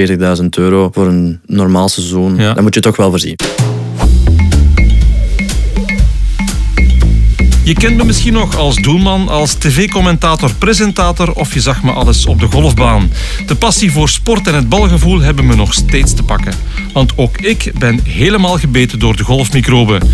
40.000 euro voor een normaal seizoen. Ja. Dan moet je toch wel voorzien. Je kent me misschien nog als doelman, als tv-commentator, presentator of je zag me alles op de golfbaan. De passie voor sport en het balgevoel hebben me nog steeds te pakken. Want ook ik ben helemaal gebeten door de golfmicroben.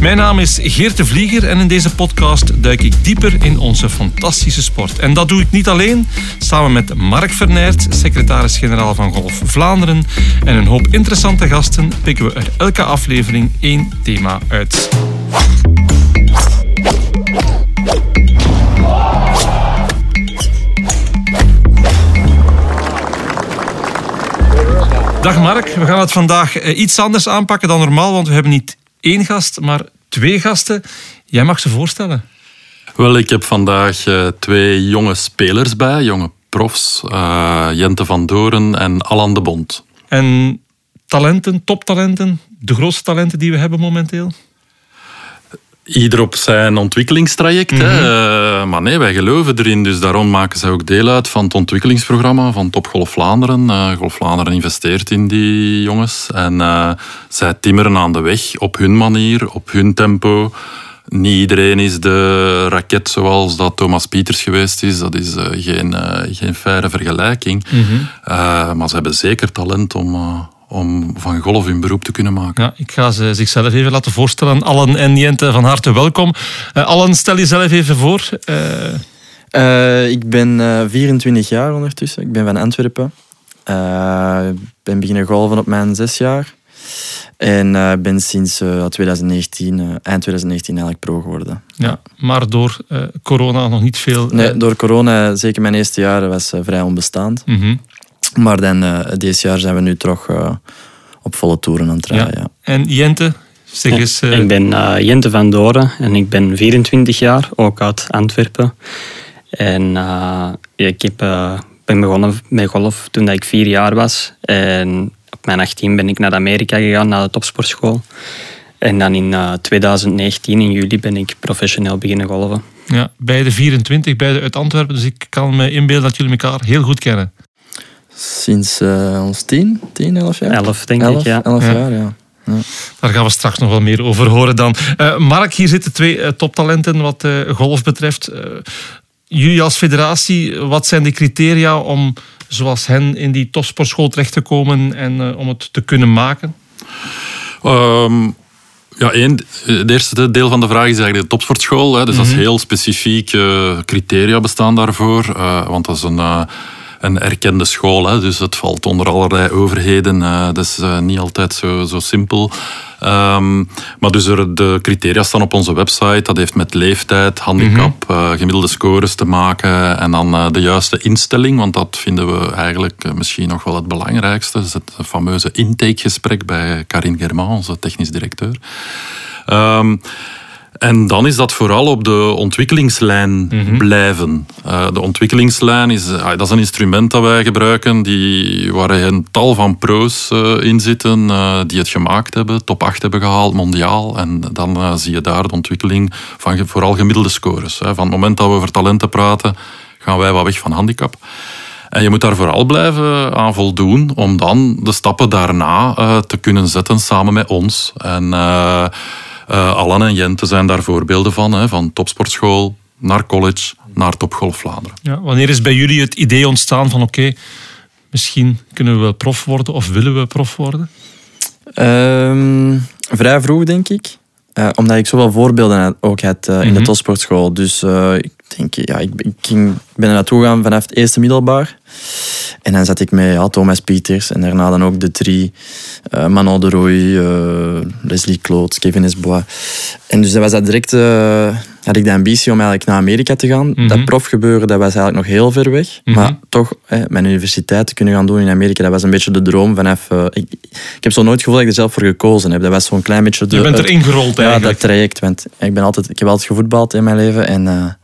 Mijn naam is Geert de Vlieger en in deze podcast duik ik dieper in onze fantastische sport. En dat doe ik niet alleen. Samen met Mark Vernert, secretaris-generaal van Golf Vlaanderen en een hoop interessante gasten pikken we er elke aflevering één thema uit. Dag Mark, we gaan het vandaag eh, iets anders aanpakken dan normaal, want we hebben niet één gast, maar twee gasten. Jij mag ze voorstellen. Wel, ik heb vandaag eh, twee jonge spelers bij, jonge profs. eh, Jente van Doren en Alan de Bond. En talenten, toptalenten, de grootste talenten die we hebben momenteel? Ieder op zijn ontwikkelingstraject. hè. Eh, maar nee, wij geloven erin. Dus daarom maken zij ook deel uit van het ontwikkelingsprogramma van Top Golf Vlaanderen. Eh, Golf Vlaanderen investeert in die jongens. En eh, zij timmeren aan de weg op hun manier, op hun tempo. Niet iedereen is de raket zoals dat Thomas Pieters geweest is. Dat is geen, geen faire vergelijking. Eh, maar ze hebben zeker talent om, om van golf hun beroep te kunnen maken. Ja, ik ga ze zichzelf even laten voorstellen. Allen en Jente, van harte welkom. Uh, Allen, stel jezelf even voor. Uh... Uh, ik ben uh, 24 jaar ondertussen. Ik ben van Antwerpen. Ik ben beginnen golven op mijn zes jaar. En uh, ben sinds uh, 2019, uh, eind 2019 eigenlijk pro geworden. Ja, maar door uh, corona nog niet veel... Nee, door corona, zeker mijn eerste jaren, was vrij onbestaand. Mm -hmm. Maar dan, deze jaar zijn we nu toch op volle toeren aan het rijden. Ja. Ja. En Jente, zeg eens... Ik ben Jente van Doren en ik ben 24 jaar, ook uit Antwerpen. En ik heb, ben begonnen met golf toen ik vier jaar was. En op mijn 18 ben ik naar Amerika gegaan, naar de topsportschool. En dan in uh, 2019, in juli, ben ik professioneel beginnen golven. Ja, beide 24, beide uit Antwerpen. Dus ik kan me inbeelden dat jullie elkaar heel goed kennen. Sinds uh, ons 10, 10, 11 jaar? 11, denk elf, ik, ja. 11 jaar, ja. ja. Daar gaan we straks nog wel meer over horen dan. Uh, Mark, hier zitten twee uh, toptalenten wat golf betreft. jullie als federatie, wat zijn de criteria om zoals hen in die topsportschool terecht te komen en uh, om het te kunnen maken? Um, ja, één, het eerste deel van de vraag is eigenlijk de topsportschool. Hè, dus mm -hmm. dat is heel specifieke criteria bestaan daarvoor. Uh, want dat is een, uh, een erkende school. Hè, dus het valt onder allerlei overheden. dat is niet altijd zo, zo simpel. Um, maar dus er, de criteria staan op onze website. Dat heeft met leeftijd, handicap, mm -hmm. uh, gemiddelde scores te maken. En dan uh, de juiste instelling. Want dat vinden we eigenlijk uh, misschien nog wel het belangrijkste. Dat is het fameuze intakegesprek bij Karin Germain, onze technisch directeur. Um, en dan is dat vooral op de ontwikkelingslijn mm -hmm. blijven. Uh, de ontwikkelingslijn is, uh, dat is een instrument dat wij gebruiken die, waar een tal van pro's uh, in zitten die het gemaakt hebben, top 8 hebben gehaald, mondiaal. En dan zie je daar de ontwikkeling van vooral gemiddelde scores. Hè. Van het moment dat we over talenten praten, gaan wij wat weg van handicap. En je moet daar vooral blijven aan voldoen om dan de stappen daarna te kunnen zetten samen met ons. En uh, Allan en Jente zijn daar voorbeelden van. Hè, van topsportschool naar college, naar Topgolf Vlaanderen. Ja, wanneer is bij jullie het idee ontstaan van oké, okay, misschien kunnen we wel prof worden of willen we prof worden? Um, vrij vroeg, denk ik. Uh, omdat ik zoveel voorbeelden ook had uh, in mm -hmm. de topsportschool. Dus uh, ik denk, ja, ik, ik, ging, ben er naartoe gegaan vanaf het eerste middelbaar. En dan zat ik met ja, Thomas Pieters en daarna dan ook de drie. Uh, Manon de Rooij, uh, Leslie Claude, Kevin Esbois. En dus dat was dat direct, uh, had ik de ambitie om eigenlijk naar Amerika te gaan. Mm -hmm. Dat profgebeuren, dat was eigenlijk nog heel ver weg. Mm -hmm. Maar toch, eh, mijn universiteit te kunnen gaan doen in Amerika, dat was een beetje de droom vanaf... ik, ik heb zo nooit het gevoel dat ik er zelf voor gekozen heb. Dat was zo'n klein beetje... De, Je bent erin gerold Ja, eigenlijk. dat traject. Want ik, ben altijd, ik heb altijd gevoetbald in mijn leven en...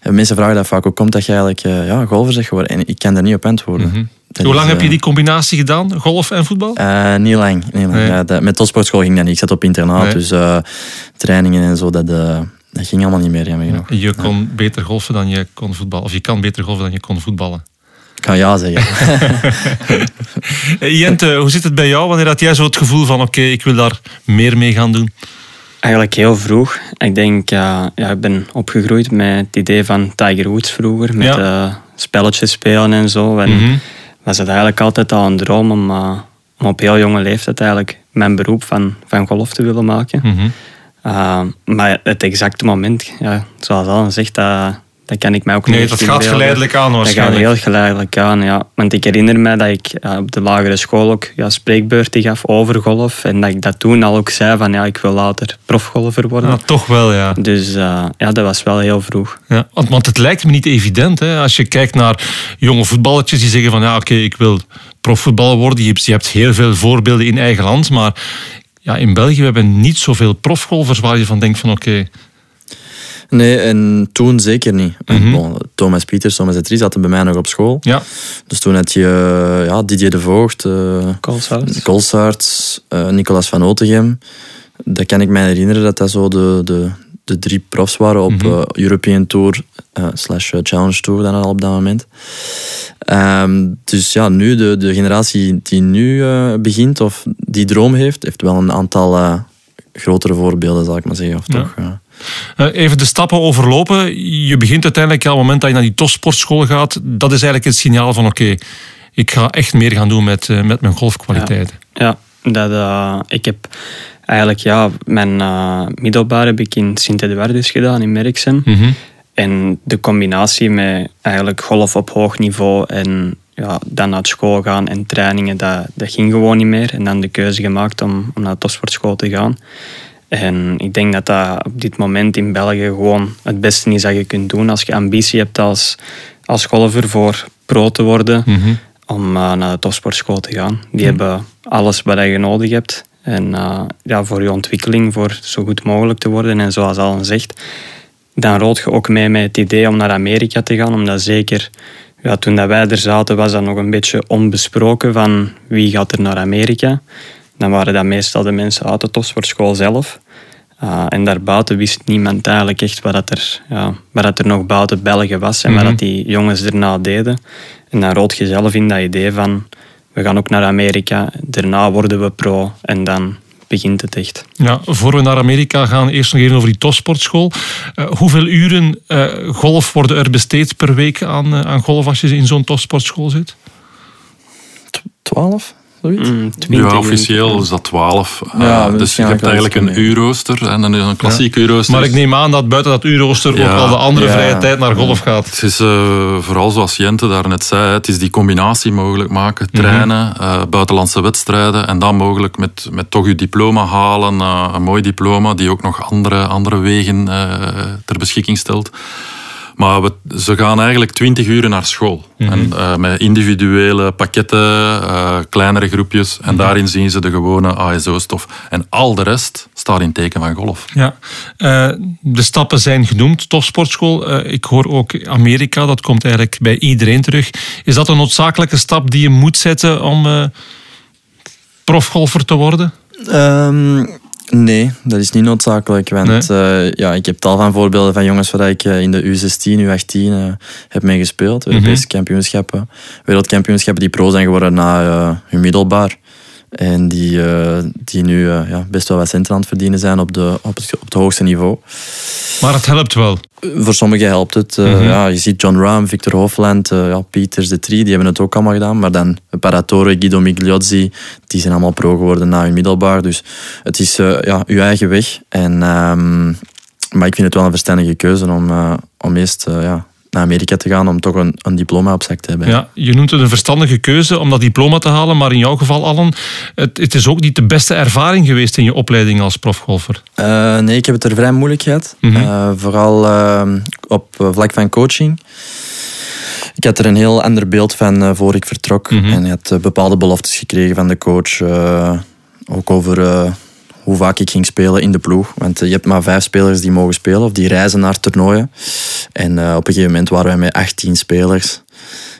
En mensen vragen dat vaak, hoe komt dat je eigenlijk uh, ja, golfer zegt geworden? En ik kan daar niet op antwoorden. Mm -hmm. Hoe lang is, heb je die combinatie gedaan, golf en voetbal? Uh, niet lang. Niet lang. Nee. Ja, dat, met topsportschool ging dat niet. Ik zat op internaat, nee. dus trainingen en zo, dat, dat ging allemaal niet meer. Jammer genoeg. Je kon ja. beter golfen dan je kon voetballen. Of je kan beter golfen dan je kon voetballen. Ik ga ja zeggen. Jente, hoe zit het bij jou? Wanneer had jij zo het gevoel van oké, ik wil daar meer mee gaan doen? Eigenlijk heel vroeg. Ik denk, ja, ja, ik ben opgegroeid met het idee van Tiger Woods vroeger. Met Ja. spelletjes spelen en zo. En Mhm. was het eigenlijk altijd al een droom om, eh, om op heel jonge leeftijd eigenlijk mijn beroep van, van golf te willen maken. Mhm. Uh, maar het exacte moment, ja, zoals Alan zegt, dat, dat kan ik mij ook Nee, niet dat echt gaat geleidelijk aan Dat gaat waarschijnlijk. heel geleidelijk aan, ja. Want ik herinner me dat ik op de lagere school ook ja, spreekbeurten gaf over golf. En dat ik dat toen al ook zei van ja, ik wil later profgolfer worden. Ja, toch wel, ja. Dus uh, ja, dat was wel heel vroeg. Ja, want, want het lijkt me niet evident. Hè? Als je kijkt naar jonge voetballetjes die zeggen van ja, oké, ik wil profvoetballer worden. Je hebt, je hebt heel veel voorbeelden in eigen land, maar ja, in België hebben we niet zoveel profgolfers waar je van denkt van oké, Nee, en toen zeker niet. Bon, Thomas Pieters, Thomas de Trie zaten bij mij nog op school. ja, Dus toen had je eh, ja, Didier de Voogd, Koolshout. Colsaerts, uh, Nicolas van Otegem. Dat kan ik me herinneren dat dat zo de, de, de drie profs waren op Mhm. European Tour uh, slash Challenge Tour dan al op dat moment. Um, dus ja, nu de, de generatie die nu uh, begint of die droom heeft, heeft wel een aantal uh, grotere voorbeelden, zal ik maar zeggen. Of Ja. toch, even de stappen overlopen. Je begint uiteindelijk al op het moment dat je naar die topsportschool gaat. Dat is eigenlijk het signaal van oké, ik ga echt meer gaan doen met, uh, met mijn golfkwaliteiten. Ja, ja dat, uh, ik heb eigenlijk ja, mijn uh, middelbare heb ik in Sint-Edwardus gedaan, in Merksem. Mm -hmm. En de combinatie met eigenlijk golf op hoog niveau en ja, dan naar school gaan en trainingen, dat, dat ging gewoon niet meer. En dan de keuze gemaakt om, om naar de topsportschool te gaan. En ik denk dat dat op dit moment in België gewoon het beste is dat je kunt doen als je ambitie hebt als, als golfer voor pro te worden, mm -hmm. om uh, naar de topsportschool te gaan. Die mm -hmm. hebben alles wat je nodig hebt. En uh, ja, voor je ontwikkeling, voor zo goed mogelijk te worden. En zoals Alan zegt, dan rood je ook mee met het idee om naar Amerika te gaan. Omdat zeker, ja, toen dat wij er zaten, was dat nog een beetje onbesproken van wie gaat er naar Amerika. Dan waren dat meestal de mensen uit de topsportschool zelf. Uh, en daarbuiten wist niemand eigenlijk echt wat, dat er, ja, wat dat er nog buiten België was en mm -hmm. wat dat die jongens erna deden. En dan rood je zelf in dat idee van we gaan ook naar Amerika, daarna worden we pro en dan begint het echt. Ja, voor we naar Amerika gaan, eerst nog even over die topsportschool. Uh, hoeveel uren uh, golf worden er besteed per week aan, uh, aan golf als je in zo'n topsportschool zit? Twaalf? Mm, ja, officieel is dat 12. Ja, uh, dus je hebt eigenlijk een uurrooster en dan een klassiek ja. uurrooster. Maar ik neem aan dat buiten dat uurrooster ja, ook al de andere ja. vrije tijd naar golf gaat. Het is uh, vooral zoals Jente daarnet zei, het is die combinatie mogelijk maken. Trainen, mm -hmm. uh, buitenlandse wedstrijden en dan mogelijk met, met toch je diploma halen. uh, een mooi diploma die ook nog andere, andere wegen uh, ter beschikking stelt. Maar we, ze gaan eigenlijk twintig uren naar school. Mm -hmm. en, uh, met individuele pakketten, uh, kleinere groepjes. En mm -hmm. daarin zien ze de gewone ASO-stof. En al de rest staat in teken van golf. Ja, uh, de stappen zijn genoemd. Topsportschool. ik hoor ook Amerika, dat komt eigenlijk bij iedereen terug. Is dat een noodzakelijke stap die je moet zetten om profgolfer te worden? Um... Nee, dat is niet noodzakelijk. Want nee. uh, ja, ik heb tal van voorbeelden van jongens waar ik in de U16, U18 uh, heb mee gespeeld. Europese mm -hmm. kampioenschappen, wereldkampioenschappen die pro zijn geworden na hun middelbaar. En die, die nu ja, best wel wat centen aan het verdienen zijn op, de, op, het, op het hoogste niveau. Maar het helpt wel. Voor sommigen helpt het. Mm -hmm. ja, je ziet John Rahm, Victor Hofland, ja, Pieters, de Trie, die hebben het ook allemaal gedaan. Maar dan Paratore, Guido Migliozzi, die zijn allemaal pro geworden na hun middelbaar. Dus het is ja, uw eigen weg. En, um, maar ik vind het wel een verstandige keuze om, om eerst ja, naar Amerika te gaan om toch een, een, diploma op zak te hebben. Ja, je noemt het een verstandige keuze om dat diploma te halen, maar in jouw geval, Allen, het, het is ook niet de beste ervaring geweest in je opleiding als profgolfer. Uh, nee, ik heb het er vrij moeilijk gehad. Mm -hmm. uh, vooral uh, op vlak van coaching. Ik had er een heel ander beeld van voor ik vertrok. Mm -hmm. En ik had bepaalde beloftes gekregen van de coach. ook over hoe vaak ik ging spelen in de ploeg. Want je hebt maar vijf spelers die mogen spelen of die reizen naar toernooien. En uh, op een gegeven moment waren wij met 18 spelers.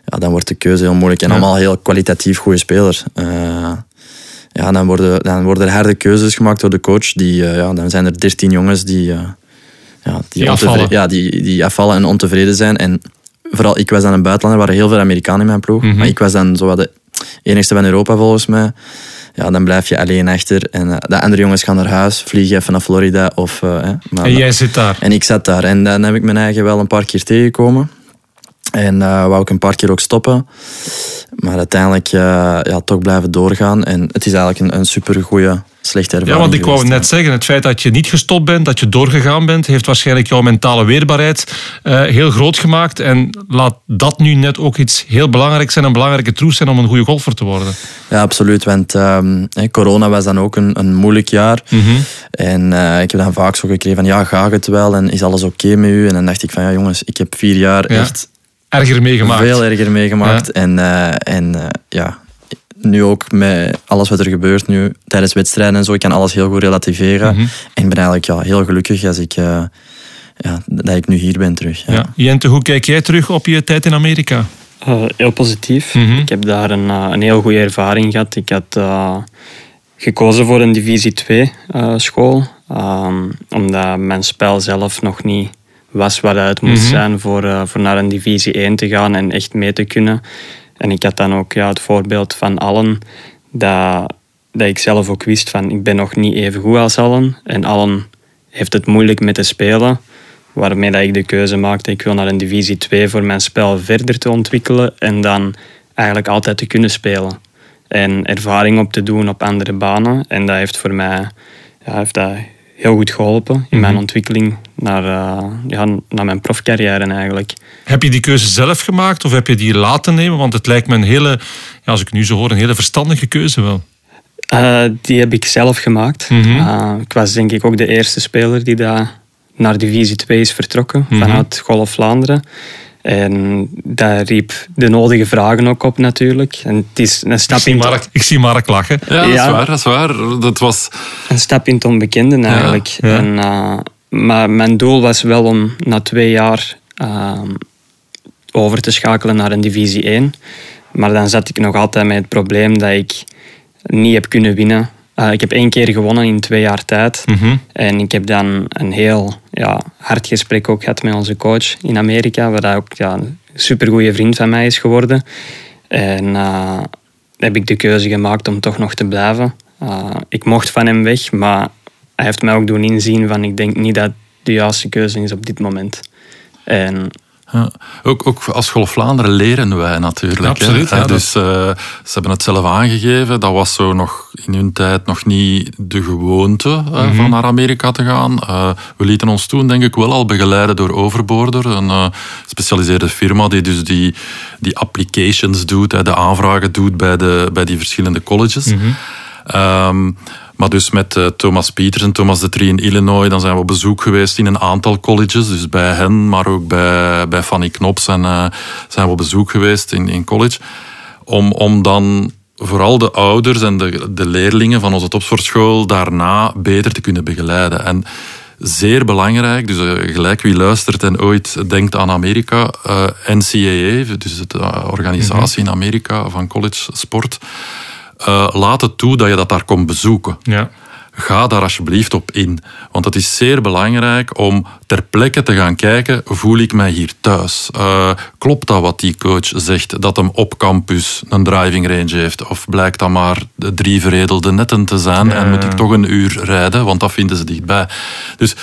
Ja, dan wordt de keuze heel moeilijk. En ja. allemaal heel kwalitatief goede spelers. Uh, ja, dan worden, dan worden er harde keuzes gemaakt door de coach. Die, uh, ja, dan zijn er 13 jongens die, ja, die, die afvallen. Ja, die, die afvallen en ontevreden zijn. En vooral ik was dan een buitenlander, er waren heel veel Amerikanen in mijn ploeg. Mhm. Maar ik was dan zo de enigste van Europa volgens mij. Ja, dan blijf je alleen achter. En eh, de andere jongens gaan naar huis, vliegen even naar Florida. Of, eh, hè, maar En jij zit daar. en ik zat daar. En dan heb ik mijn eigen wel een paar keer tegengekomen. En eh wou ik een paar keer ook stoppen. Maar uiteindelijk eh, ja, toch blijven doorgaan. En het is eigenlijk een, een supergoeie, slechte ervaring Ja, want ik wou geweest, net zeggen, het feit dat je niet gestopt bent, dat je doorgegaan bent, heeft waarschijnlijk jouw mentale weerbaarheid eh, heel groot gemaakt. En laat dat nu net ook iets heel belangrijks zijn, een belangrijke troef zijn om een goede golfer te worden. Ja, absoluut. Want ehm, corona was dan ook een, een moeilijk jaar. En eh, ik heb dan vaak zo gekregen van, ja, gaat het wel? En is alles oké met u? En dan dacht ik van, ja jongens, ik heb vier jaar Ja. echt Erger meegemaakt. veel erger meegemaakt. En, eh, en ja, nu ook met alles wat er gebeurt nu tijdens wedstrijden en zo, ik kan alles heel goed relativeren. Mhm. En ik ben eigenlijk ja, heel gelukkig als ik, eh, ja, dat ik nu hier ben terug. Ja. Ja. Jente, hoe kijk jij terug op je tijd in Amerika? Eh, heel positief. Mhm. Ik heb daar een, eh, een heel goede ervaring gehad. Ik had eh, gekozen voor een divisie 2 eh, school, ehm, omdat mijn spel zelf nog niet was wat het moest Mhm. zijn voor, eh, voor naar een divisie 1 te gaan en echt mee te kunnen. En ik had dan ook ja, het voorbeeld van allen dat, dat ik zelf ook wist van ik ben nog niet even goed als allen en allen heeft het moeilijk met te spelen. Waarmee dat ik de keuze maakte, ik wil naar een divisie 2 voor mijn spel verder te ontwikkelen en dan eigenlijk altijd te kunnen spelen. En ervaring op te doen op andere banen. En dat heeft voor mij ja, heeft dat heel goed geholpen in mijn ontwikkeling naar, eh, ja, naar mijn profcarrière eigenlijk. Heb je die keuze zelf gemaakt of heb je die laten nemen? Want het lijkt me een hele, ja, als ik nu zo hoor, een hele verstandige keuze wel. Eh, die heb ik zelf gemaakt. Mhm. Eh, ik was denk ik ook de eerste speler die daar naar divisie 2 is vertrokken Mhm. vanuit Golf Vlaanderen. En dat riep de nodige vragen ook op natuurlijk. En het is een Ik stap, zie in, het, Mark, ik zie Mark lachen. Ja, dat is waar, dat is waar. Dat was... een stap in het onbekende eigenlijk. ja. En, eh, maar mijn doel was wel om na twee jaar ehm, over te schakelen naar een divisie 1. Maar dan zat ik nog altijd met het probleem dat ik niet heb kunnen winnen. Eh, ik heb één keer gewonnen in twee jaar tijd. Mhm. En ik heb dan een heel ja, hard gesprek ook gehad met onze coach in Amerika, waar hij ook ja, een supergoeie vriend van mij is geworden. En eh, heb ik de keuze gemaakt om toch nog te blijven. Eh, ik mocht van hem weg, maar hij heeft mij ook doen inzien van ik denk niet dat de juiste keuze is op dit moment. En Ja. Ook, ook als Golf Vlaanderen leren wij natuurlijk. Absoluut, ja, dus eh, ze hebben het zelf aangegeven. Dat was zo nog in hun tijd nog niet de gewoonte Mhm. van naar Amerika te gaan. Eh, we lieten ons toen denk ik wel al begeleiden door Overboarder, een gespecialiseerde firma die dus die, die applications doet, de aanvragen doet bij, de, bij die verschillende colleges. Ehm, maar dus met eh, Thomas Pieters en Thomas de Trie in Illinois, dan zijn we op bezoek geweest in een aantal colleges. Dus bij hen, maar ook bij, bij Fanny Knops en, eh, zijn we op bezoek geweest in, in college. Om, om dan vooral de ouders en de, de leerlingen van onze topsportschool daarna beter te kunnen begeleiden. En zeer belangrijk, dus eh, gelijk wie luistert en ooit denkt aan Amerika, NCAA, dus de organisatie in Amerika van college sport, eh, laat het toe dat je dat daar komt bezoeken. Ja. Ga daar alsjeblieft op in. Want het is zeer belangrijk om ter plekke te gaan kijken, voel ik mij hier thuis? Eh, klopt dat wat die coach zegt, dat hem op campus een driving range heeft? Of blijkt dat maar de drie veredelde netten te zijn en moet ik toch een uur rijden, want dat vinden ze dichtbij. Dus,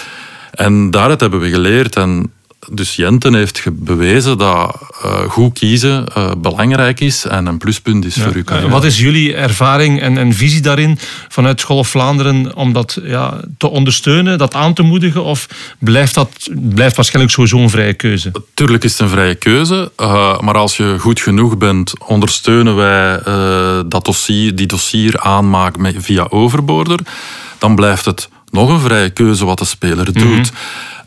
en daaruit hebben we geleerd en dus Jenten heeft bewezen dat eh, goed kiezen eh, belangrijk is en een pluspunt is voor uw Eh, carrière. Wat is jullie ervaring en, en visie daarin vanuit Golf Vlaanderen om dat ja, te ondersteunen, dat aan te moedigen? Of blijft dat blijft waarschijnlijk sowieso een vrije keuze? Tuurlijk is het een vrije keuze, maar als je goed genoeg bent, ondersteunen wij dat dossier, die dossier aanmaak met, via Overboarder, dan blijft het nog een vrije keuze wat de speler doet.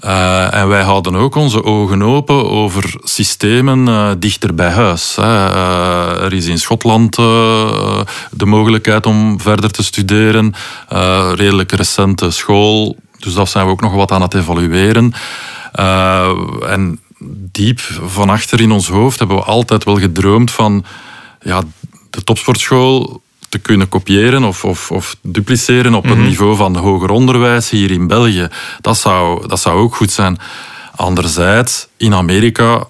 Eh, en wij houden ook onze ogen open over systemen eh, dichter bij huis. Eh, er is in Schotland de mogelijkheid om verder te studeren. Redelijk recente school, dus dat zijn we ook nog wat aan het evalueren. En diep van achter in ons hoofd hebben we altijd wel gedroomd van ja, de topsportschool te kunnen kopiëren of, of, of dupliceren op een niveau van hoger onderwijs hier in België. Dat zou, dat zou ook goed zijn. Anderzijds, in Amerika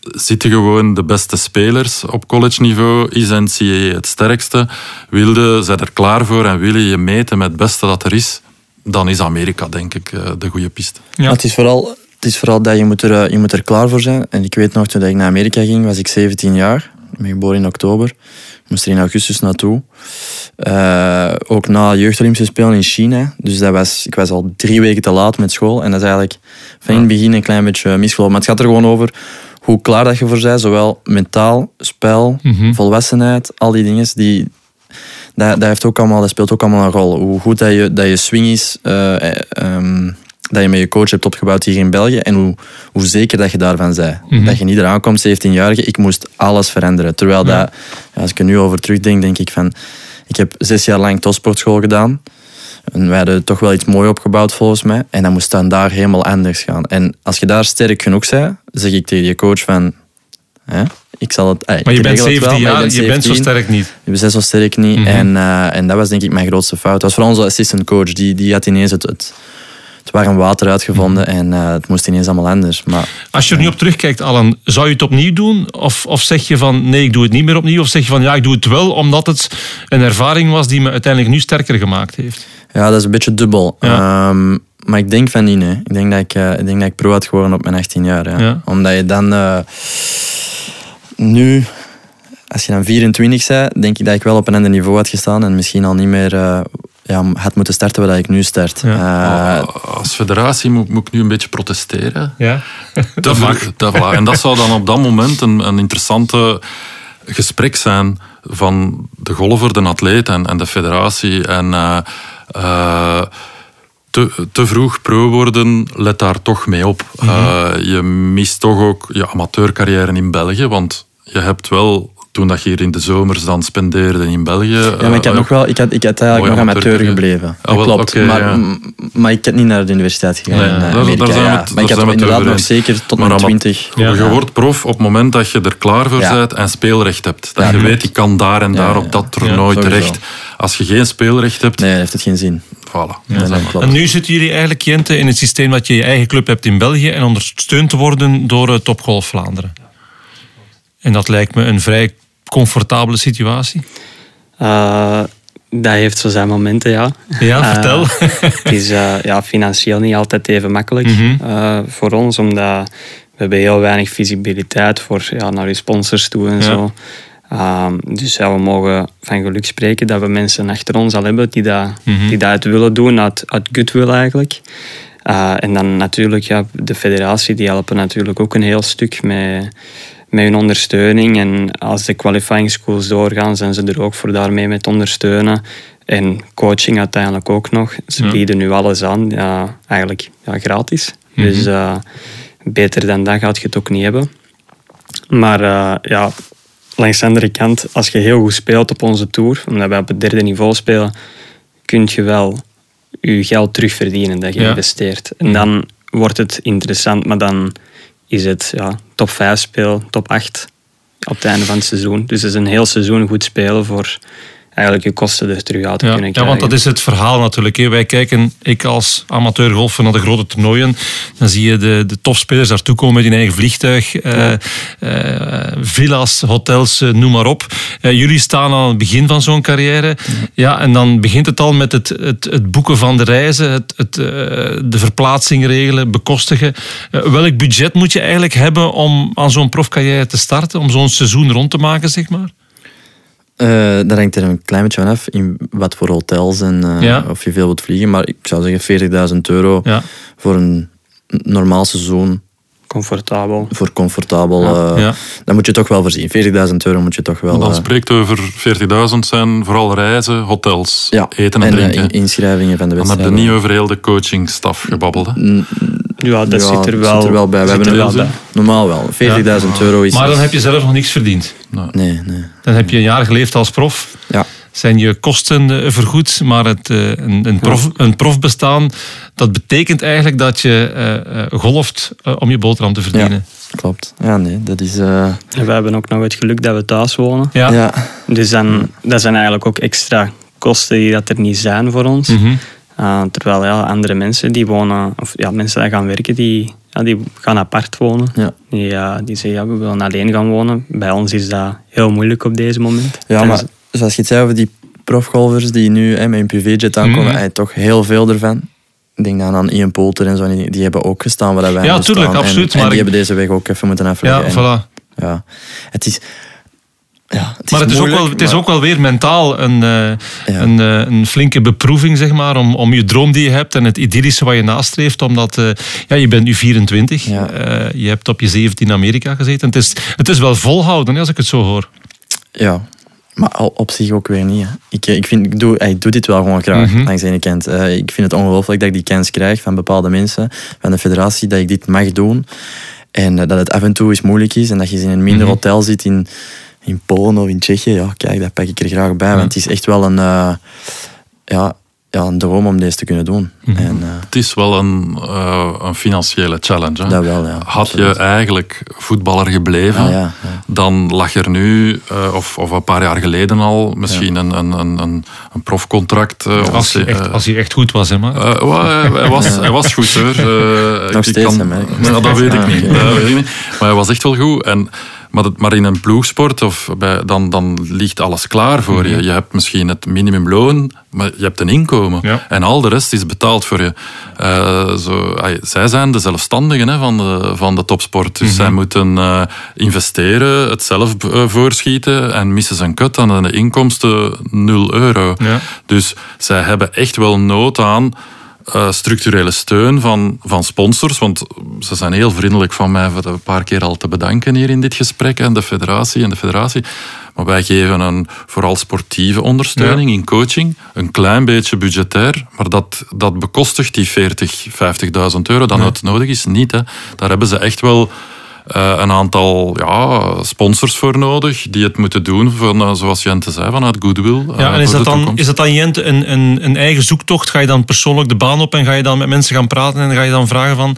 zitten gewoon de beste spelers op college niveau. Is NCAA het sterkste? Wilde, zijn er klaar voor en willen je meten met het beste dat er is? Dan is Amerika, denk ik, eh, de goede piste. Ja. Het, is vooral, het is vooral dat je moet, er, je moet er klaar voor zijn. En ik weet nog, toen ik naar Amerika ging, was ik 17 jaar. Ik ben geboren in oktober. Moest er in augustus naartoe. Uh, ook na jeugdolympische spelen in China. Dus dat was, ik was al drie weken te laat met school. En dat is eigenlijk van in het begin een klein beetje misgelopen. Maar het gaat er gewoon over hoe klaar dat je voor bent. Zowel mentaal, spel, mm volwassenheid, al die dingen. Die, dat, dat, heeft ook allemaal, dat speelt ook allemaal een rol. Hoe goed dat je, dat je swing is. Uh, um, dat je met je coach hebt opgebouwd hier in België en hoe, hoe zeker dat je daarvan bent. Mhm. Dat je niet eraan komt, 17-jarige, ik moest alles veranderen. Terwijl dat, als ik er nu over terugdenk, denk ik van, ik heb zes jaar lang topsportschool gedaan. En wij hadden toch wel iets mooi opgebouwd volgens mij. En dan moest dan daar helemaal anders gaan. En als je daar sterk genoeg bent, zeg ik tegen je coach van... Hè, ik zal het, maar je bent 17 jaar, je bent zo sterk niet. Je bent zo sterk niet. Mhm. en, uh, en dat was denk ik mijn grootste fout. Dat was voor onze assistant coach. Die, die had ineens het, het het warm water uitgevonden mhm. en uh, het moest ineens allemaal anders. Maar, Als je er nu op terugkijkt, Alan, zou je het opnieuw doen? Of, of zeg je van nee, ik doe het niet meer opnieuw? Of zeg je van ja, ik doe het wel omdat het een ervaring was die me uiteindelijk nu sterker gemaakt heeft? Ja, dat is een beetje dubbel. Ehm, maar ik denk van niet. nee. Ik denk dat ik, uh, ik, denk dat ik pro had geworden op mijn 18 jaar. Ja. ja. Omdat je dan uh, nu, als je dan 24 bent, denk ik dat ik wel op een ander niveau had gestaan en misschien al niet meer uh, ja, had moeten starten waar ik nu start. Ja. Uh, Als federatie moet, moet, ik nu een beetje protesteren. Ja, dat mag. Dat, en dat zou dan op dat moment een, een interessante gesprek zijn van de golfer, de atleet en, en de federatie. En uh, uh, te, te, vroeg pro worden, let daar toch mee op. Mm -hmm. je mist toch ook je amateurcarrière in België, want je hebt wel toen dat je hier in de zomers dan spendeerde in België. Ja, maar ik had, uh, nog wel, ik had, ik had eigenlijk nog amateur gebleven. Ah, wel, klopt. Okay, maar, ja. maar ik heb niet naar de universiteit gegaan nee, in Amerika. Daar, daar het, maar ik had inderdaad nog zeker tot mijn twintig. Ja. Je wordt prof op het moment dat je er klaar voor bent en speelrecht hebt. Dat je weet, ik kan daar en daar op dat toernooi terecht. Als je geen speelrecht hebt... Nee, heeft het geen zin. Voilà. En nu zitten jullie eigenlijk, Jente, in het systeem dat je je eigen club hebt in België en ondersteund te worden door Topgolf Vlaanderen. En dat lijkt me een vrij comfortabele situatie? Uh, dat heeft zo zijn momenten, ja. Ja, uh, vertel. het is uh, ja, financieel niet altijd even makkelijk mm -hmm. voor ons, omdat we hebben heel weinig visibiliteit voor, ja, naar uw sponsors toe en ja. zo. Um, dus ja, we mogen van geluk spreken dat we mensen achter ons al hebben die dat, mm -hmm. die dat willen doen, uit, uit goodwill eigenlijk. en dan natuurlijk, ja, de federatie die helpen natuurlijk ook een heel stuk met met hun ondersteuning. En als de qualifying schools doorgaan, zijn ze er ook voor daarmee met ondersteunen. En coaching uiteindelijk ook nog. Ze bieden nu alles aan, ja, eigenlijk ja, gratis. Mhm. Dus uh, beter dan dat gaat je het ook niet hebben. Maar uh, ja, langs de andere kant, als je heel goed speelt op onze tour, omdat wij op het derde niveau spelen, kun je wel je geld terugverdienen dat je ja. investeert. En dan wordt het interessant, maar dan is het ja, top 5 speel, top 8 op het einde van het seizoen. Dus het is een heel seizoen goed spelen voor eigenlijk je kosten er terug uit te ja, kunnen krijgen. Ja, want dat is het verhaal natuurlijk. Wij kijken, ik als amateurgolfer, naar de grote toernooien. Dan zie je de, de topspelers daartoe komen met hun eigen vliegtuig. Uh, uh, villa's, hotels, uh, noem maar op. jullie staan aan het begin van zo'n carrière. Ja. ja. en dan begint het al met het, het, het boeken van de reizen, het, het, de verplaatsing regelen, bekostigen. welk budget moet je eigenlijk hebben om aan zo'n profcarrière te starten? Om zo'n seizoen rond te maken, zeg maar? Uh, dat hangt er een klein beetje van af in wat voor hotels en uh, ja. of je veel wilt vliegen. Maar ik zou zeggen 40.000 euro ja. voor een normaal seizoen. Comfortabel. Voor comfortabel. Ja. Uh, dan moet je toch wel voorzien. 40.000 euro moet je toch wel... Dan spreekt over 40.000 zijn vooral reizen, hotels, eten en, en drinken. inschrijvingen van de wedstrijd. Dan heb je niet over heel de coachingstaf gebabbeld. Ja, dat ja, zit er wel, zit er wel bij. We hebben er wel bij. Normaal wel. 40.000 ja. euro is... Maar dan heb je zelf nog niks verdiend. Nee, nee. Dan heb je een jaar geleefd als prof. Ja. Zijn je kosten vergoed, maar het, een, een, prof, een profbestaan, dat betekent eigenlijk dat je uh, golft om je boterham te verdienen. Ja, klopt. Ja, nee, dat is... Uh... En we hebben ook nog het geluk dat we thuis wonen. Ja. ja. Dus dan, dat zijn eigenlijk ook extra kosten die dat er niet zijn voor ons. Mm -hmm. Uh, terwijl ja, andere mensen die wonen, of ja, mensen die gaan werken, die ja, die gaan apart wonen. Ja. Die, die zeggen, ja, we willen alleen gaan wonen. Bij ons is dat heel moeilijk op deze moment. Ja, maar zoals je het zei over die profgolfers die nu hè, met een privéjet aankomen, hij toch heel veel ervan. Ik denk dan aan Ian Poulter en zo, die, die hebben ook gestaan waar wij Ja, tuurlijk, staan. Absoluut, En, maar die ik- hebben deze weg ook even moeten afleggen. Ja, En, voilà. ja, het is... Ja, het is Maar het is, ook wel, het is maar- ook wel weer mentaal een, eh, Ja. een, eh, een flinke beproeving, zeg maar, om, om je droom die je hebt en het idyllische wat je nastreeft. Omdat eh, ja, je bent nu 24, Ja. Eh, je hebt op je 17 in Amerika gezeten. Het is, het is wel volhouden, hè, als ik het zo hoor. Ja, maar op zich ook weer niet. Hè. Ik, ik, vind, ik, doe, ik doe dit wel gewoon graag, langs de ene kant. Eh, ik vind het ongelooflijk dat ik die kans krijg van bepaalde mensen, van de federatie, dat ik dit mag doen. En dat het af en toe eens moeilijk is en dat je in een minder Mhm. hotel zit in, in Polen of in Tsjechië. Ja, kijk, dat pak ik er graag bij, want het is echt wel een, eh, ja, ja, een droom om deze te kunnen doen. Mhm. En eh, Het is wel een, eh, een financiële challenge. Hè? dat wel, ja. Had je eigenlijk voetballer gebleven, Ah, ja, ja. dan lag er nu, eh, of, of een paar jaar geleden al, misschien een, een, een, een, een profcontract. eh, of Als hij echt, als hij echt goed was, hè, maar. eh, hij, hij was, hij was goed hoor. Eh, Nog ik steeds, kan-? Nou, dat weet ik Ah, niet. Dat weet ik niet. Maar hij was echt wel goed. En, maar, dat- maar in een ploegsport, of bij, dan, dan ligt alles klaar voor je. Je hebt misschien het minimumloon, maar je hebt een inkomen. Ja. En al de rest is betaald voor je. Eh, zo, zij zijn de zelfstandigen hè, van, de, van de topsport. Dus zij moeten eh, investeren, het zelf eh, voorschieten en missen ze een cut, dan zijn de inkomsten 0 euro. Ja. Dus zij hebben echt wel nood aan eh, structurele steun van, van sponsors. Want ze zijn heel vriendelijk van mij voor een paar keer al te bedanken hier in dit gesprek. En de federatie en de federatie. Maar wij geven een vooral sportieve ondersteuning in coaching. Een klein beetje budgetair. Maar dat, dat bekostigt die 40, 50.000 euro dat het nodig is niet. Hè. Daar hebben ze echt wel eh, een aantal ja, sponsors voor nodig die het moeten doen, van, eh, zoals Jente zei, vanuit Goodwill. eh, Ja, en is dat, dan, toekomst. is dat dan, Jente, een, een, een eigen zoektocht? Ga je dan persoonlijk de baan op en ga je dan met mensen gaan praten en ga je dan vragen van...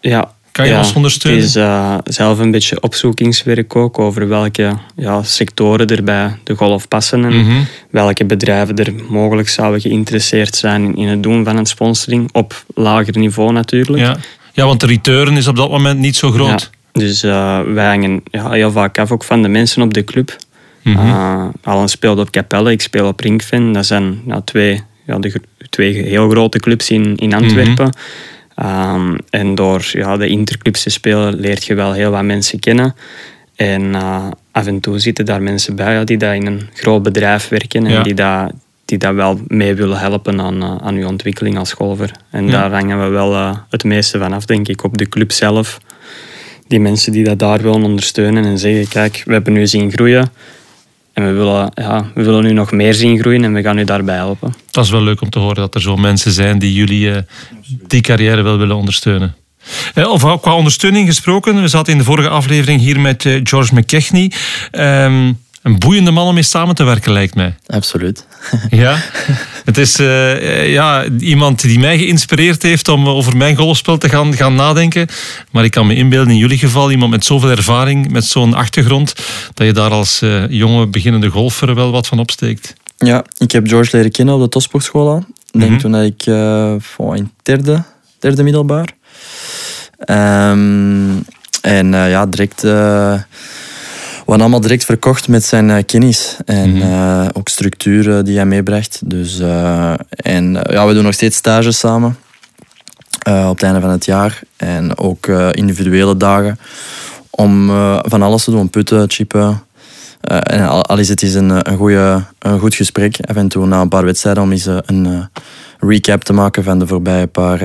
Ja. Kan je ja, ons ondersteunen? Het is eh, zelf een beetje opzoekingswerk ook over welke ja, sectoren er bij de golf passen en Mhm. welke bedrijven er mogelijk zouden geïnteresseerd zijn in, in het doen van een sponsoring. Op lager niveau natuurlijk. Ja. ja, want de return is op dat moment niet zo groot. Ja, dus eh, wij hangen ja, heel vaak af ook van de mensen op de club. Mhm. Eh, Alan speelt op Capelle, ik speel op Ringfen. Dat zijn ja, twee, ja, de, twee heel grote clubs in, in Antwerpen. Ehm, en door ja, de interclubs te spelen leert je wel heel wat mensen kennen. En eh, af en toe zitten daar mensen bij ja, die daar in een groot bedrijf werken en Ja. die dat die dat wel mee willen helpen aan, eh, aan uw ontwikkeling als golfer. En Ja. daar hangen we wel het meeste van af, denk ik, op de club zelf die mensen die dat daar willen ondersteunen en zeggen, kijk, we hebben nu zien groeien en we willen, ja, we willen nu nog meer zien groeien en we gaan u daarbij helpen. Dat is wel leuk om te horen dat er zo mensen zijn die jullie eh, die carrière wel willen ondersteunen. Eh, Of qua ondersteuning gesproken, we zaten in de vorige aflevering hier met eh, George McKechnie. Ehm, een boeiende man om mee samen te werken, lijkt mij. Absoluut. Ja, het is eh, ja, iemand die mij geïnspireerd heeft om over mijn golfspel te gaan, gaan nadenken. Maar ik kan me inbeelden, in jullie geval, iemand met zoveel ervaring, met zo'n achtergrond, dat je daar als eh, jonge beginnende golfer wel wat van opsteekt. Ja, ik heb George leren kennen op de topsportschool al. Ik denk Mhm. toen dat ik voor in derde, derde middelbaar. Ehm, en ja, direct... hadden allemaal direct verkocht met zijn eh, kennis. En Mhm. eh, ook structuur die hij meebracht. Dus, eh, en eh, ja, we doen nog steeds stages samen. eh, op het einde van het jaar. En ook eh, individuele dagen. Om eh, van alles te doen. Putten, chippen. Eh, en al, al is het eens een, eh, een, goeie, een goed gesprek, af en toe na een paar wedstrijden, om eens eh, een eh, recap te maken van de voorbije paar,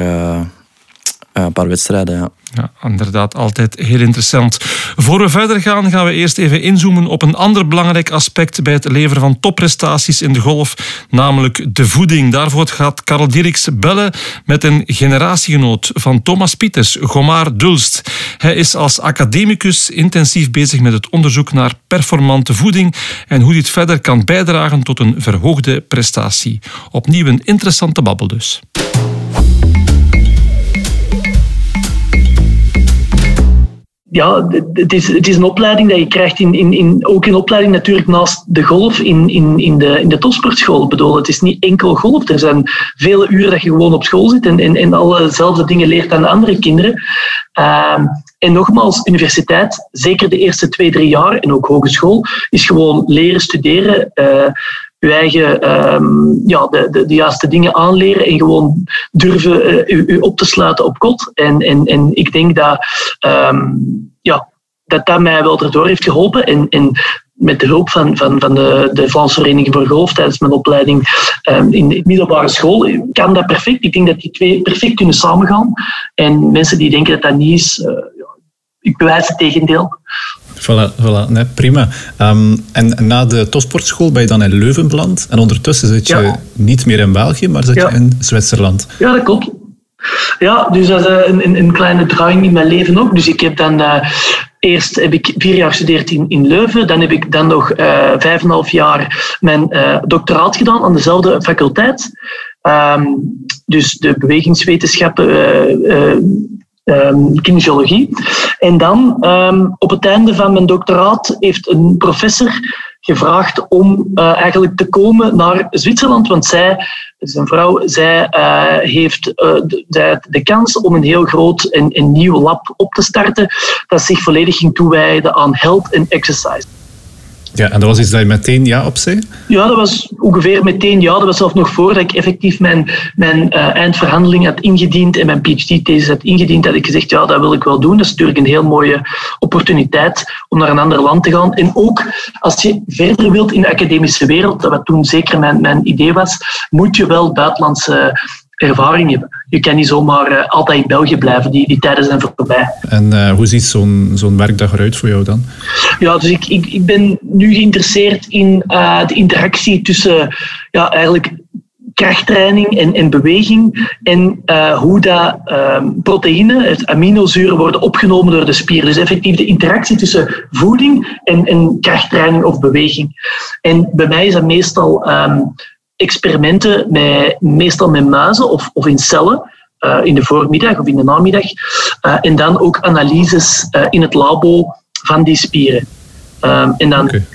eh, eh, paar wedstrijden. Ja. Ja, inderdaad, altijd heel interessant. Voor we verder gaan, gaan we eerst even inzoomen op een ander belangrijk aspect bij het leveren van topprestaties in de golf, namelijk de voeding. Daarvoor gaat Karel Dirks bellen met een generatiegenoot van Thomas Pieters, Gomar Dulst. Hij is als academicus intensief bezig met het onderzoek naar performante voeding en hoe dit verder kan bijdragen tot een verhoogde prestatie. Opnieuw een interessante babbel dus. Ja, het is, het is een opleiding dat je krijgt, in, in, in, ook een opleiding natuurlijk naast de golf in, in, in, de, in de topsportschool. Bedoel, het is niet enkel golf. Er zijn vele uren dat je gewoon op school zit en, en, en allezelfde dingen leert aan de andere kinderen. Uh, en nogmaals, universiteit, zeker de eerste twee, drie jaar en ook hogeschool, is gewoon leren studeren. Uh, je eigen um, ja, de, de, de, juiste dingen aanleren en gewoon durven uh, u, u, op te sluiten op kot. En, en, en ik denk dat, um, ja, dat dat mij wel erdoor heeft geholpen. En, en met de hulp van, van, van de, de Vlaamse Vereniging voor Golf tijdens mijn opleiding um, in de middelbare school kan dat perfect. Ik denk dat die twee perfect kunnen samengaan. En mensen die denken dat dat niet is, uh, ik bewijs het tegendeel. Voilà, voilà nee, prima. Um, en na de topsportschool ben je dan in Leuven beland. En ondertussen zit je ja. niet meer in België, maar zit ja. je in Zwitserland. Ja, dat klopt. Ja, dus dat is een, een, kleine draaiing in mijn leven ook. Dus ik heb dan... Uh, Eerst heb ik vier jaar gestudeerd in, in Leuven. Dan heb ik dan nog uh, vijf en een half jaar mijn uh, doctoraat gedaan aan dezelfde faculteit. Um, dus de bewegingswetenschappen, um, kinesiologie. En dan, um, op het einde van mijn doctoraat, heeft een professor gevraagd om uh, eigenlijk te komen naar Zwitserland, want zij, zijn vrouw, zij uh, heeft uh, de, de, kans om een heel groot en, en nieuw lab op te starten dat zich volledig ging toewijden aan health and exercise. Ja, en dat was iets dat je meteen ja op zei? Ja, dat was ongeveer meteen ja. Dat was zelfs nog voordat ik effectief mijn, mijn uh, eindverhandeling had ingediend en mijn PhD-thesis had ingediend, had ik gezegd, ja, dat wil ik wel doen. Dat is natuurlijk een heel mooie opportuniteit om naar een ander land te gaan. En ook als je verder wilt in de academische wereld, wat toen zeker mijn, mijn idee was, moet je wel buitenlandse ervaring hebben. Je kan niet zomaar uh, altijd in België blijven, die, die tijden zijn voorbij. En uh, hoe ziet zo'n zo'n werkdag eruit voor jou dan? Ja, dus ik, ik, ik ben nu geïnteresseerd in uh, de interactie tussen ja, eigenlijk krachttraining en, en beweging en hoe dat proteïnen, het aminozuren, worden opgenomen door de spier. Dus effectief de interactie tussen voeding en, en krachttraining of beweging. En bij mij is dat meestal um, experimenten met, meestal met muizen of, of in cellen. Uh, in de voormiddag of in de namiddag. Uh, en dan ook analyses uh, in het labo van die spieren. Um, en dan okay.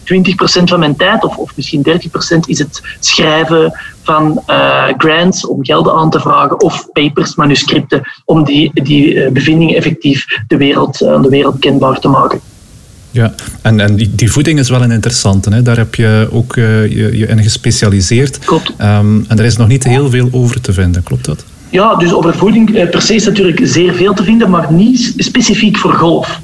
20% van mijn tijd, of, of misschien 30%, is het schrijven van grants om gelden aan te vragen, of papers, manuscripten, om die, die bevindingen effectief de wereld, aan de wereld kenbaar te maken. Ja, en, en die, die voeding is wel een interessante. Hè? Daar heb je ook uh, je, je in gespecialiseerd. Klopt. Um, en er is nog niet heel veel over te vinden, klopt dat? Ja, dus over voeding uh, per se is natuurlijk zeer veel te vinden, maar niet specifiek voor golf.